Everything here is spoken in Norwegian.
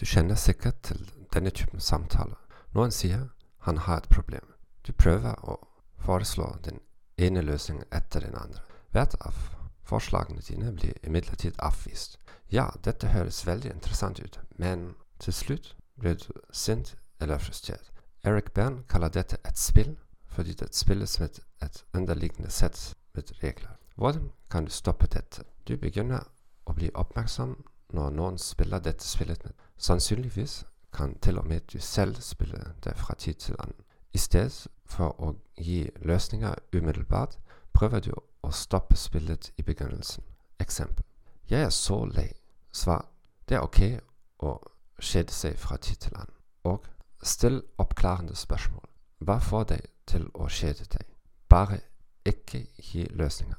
Du kjenner sikkert til denne typen samtaler. Noen sier han har et problem. Du prøver å foreslå den ene løsningen etter den andre. Hvert av forslagene dine blir imidlertid avvist. Ja, dette høres veldig interessant ut, men til slutt blir du sint eller frustrert. Eric Bern kaller dette et spill, fordi det spilles med et underliggende sett med regler. Hvordan kan du stoppe dette? Du begynner å bli oppmerksom når noen spiller dette spillet med. Sannsynligvis kan til og med du selv spille det fra tid til annen. I stedet for å gi løsninger umiddelbart, prøver du å stoppe spillet i begynnelsen. Eksempel. Jeg er så lei. Svar. Det er ok å kjede seg fra tid til annen. Og still oppklarende spørsmål. Hva får deg til å kjede deg? Bare ikke gi løsninger.